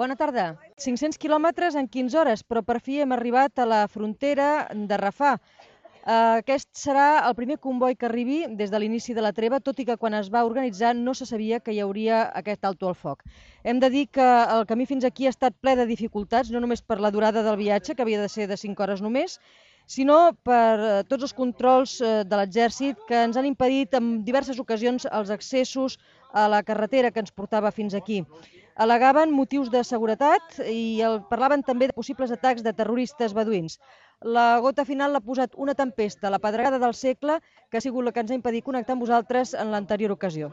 Bona tarda. 500 quilòmetres en 15 hores, però per fi hem arribat a la frontera de Rafah. Aquest serà el primer comboi que arribi des de l'inici de la treva, tot i que quan es va organitzar no se sabia que hi hauria aquest alto al foc. Hem de dir que el camí fins aquí ha estat ple de dificultats, no només per la durada del viatge, que havia de ser de 5 hores només, sinó per eh, tots els controls eh, de l'exèrcit que ens han impedit en diverses ocasions els accessos a la carretera que ens portava fins aquí. Alegaven motius de seguretat i el, parlaven també de possibles atacs de terroristes beduïns. La gota final l'ha posat una tempesta, la pedregada del segle, que ha sigut la que ens ha impedit connectar amb vosaltres en l'anterior ocasió.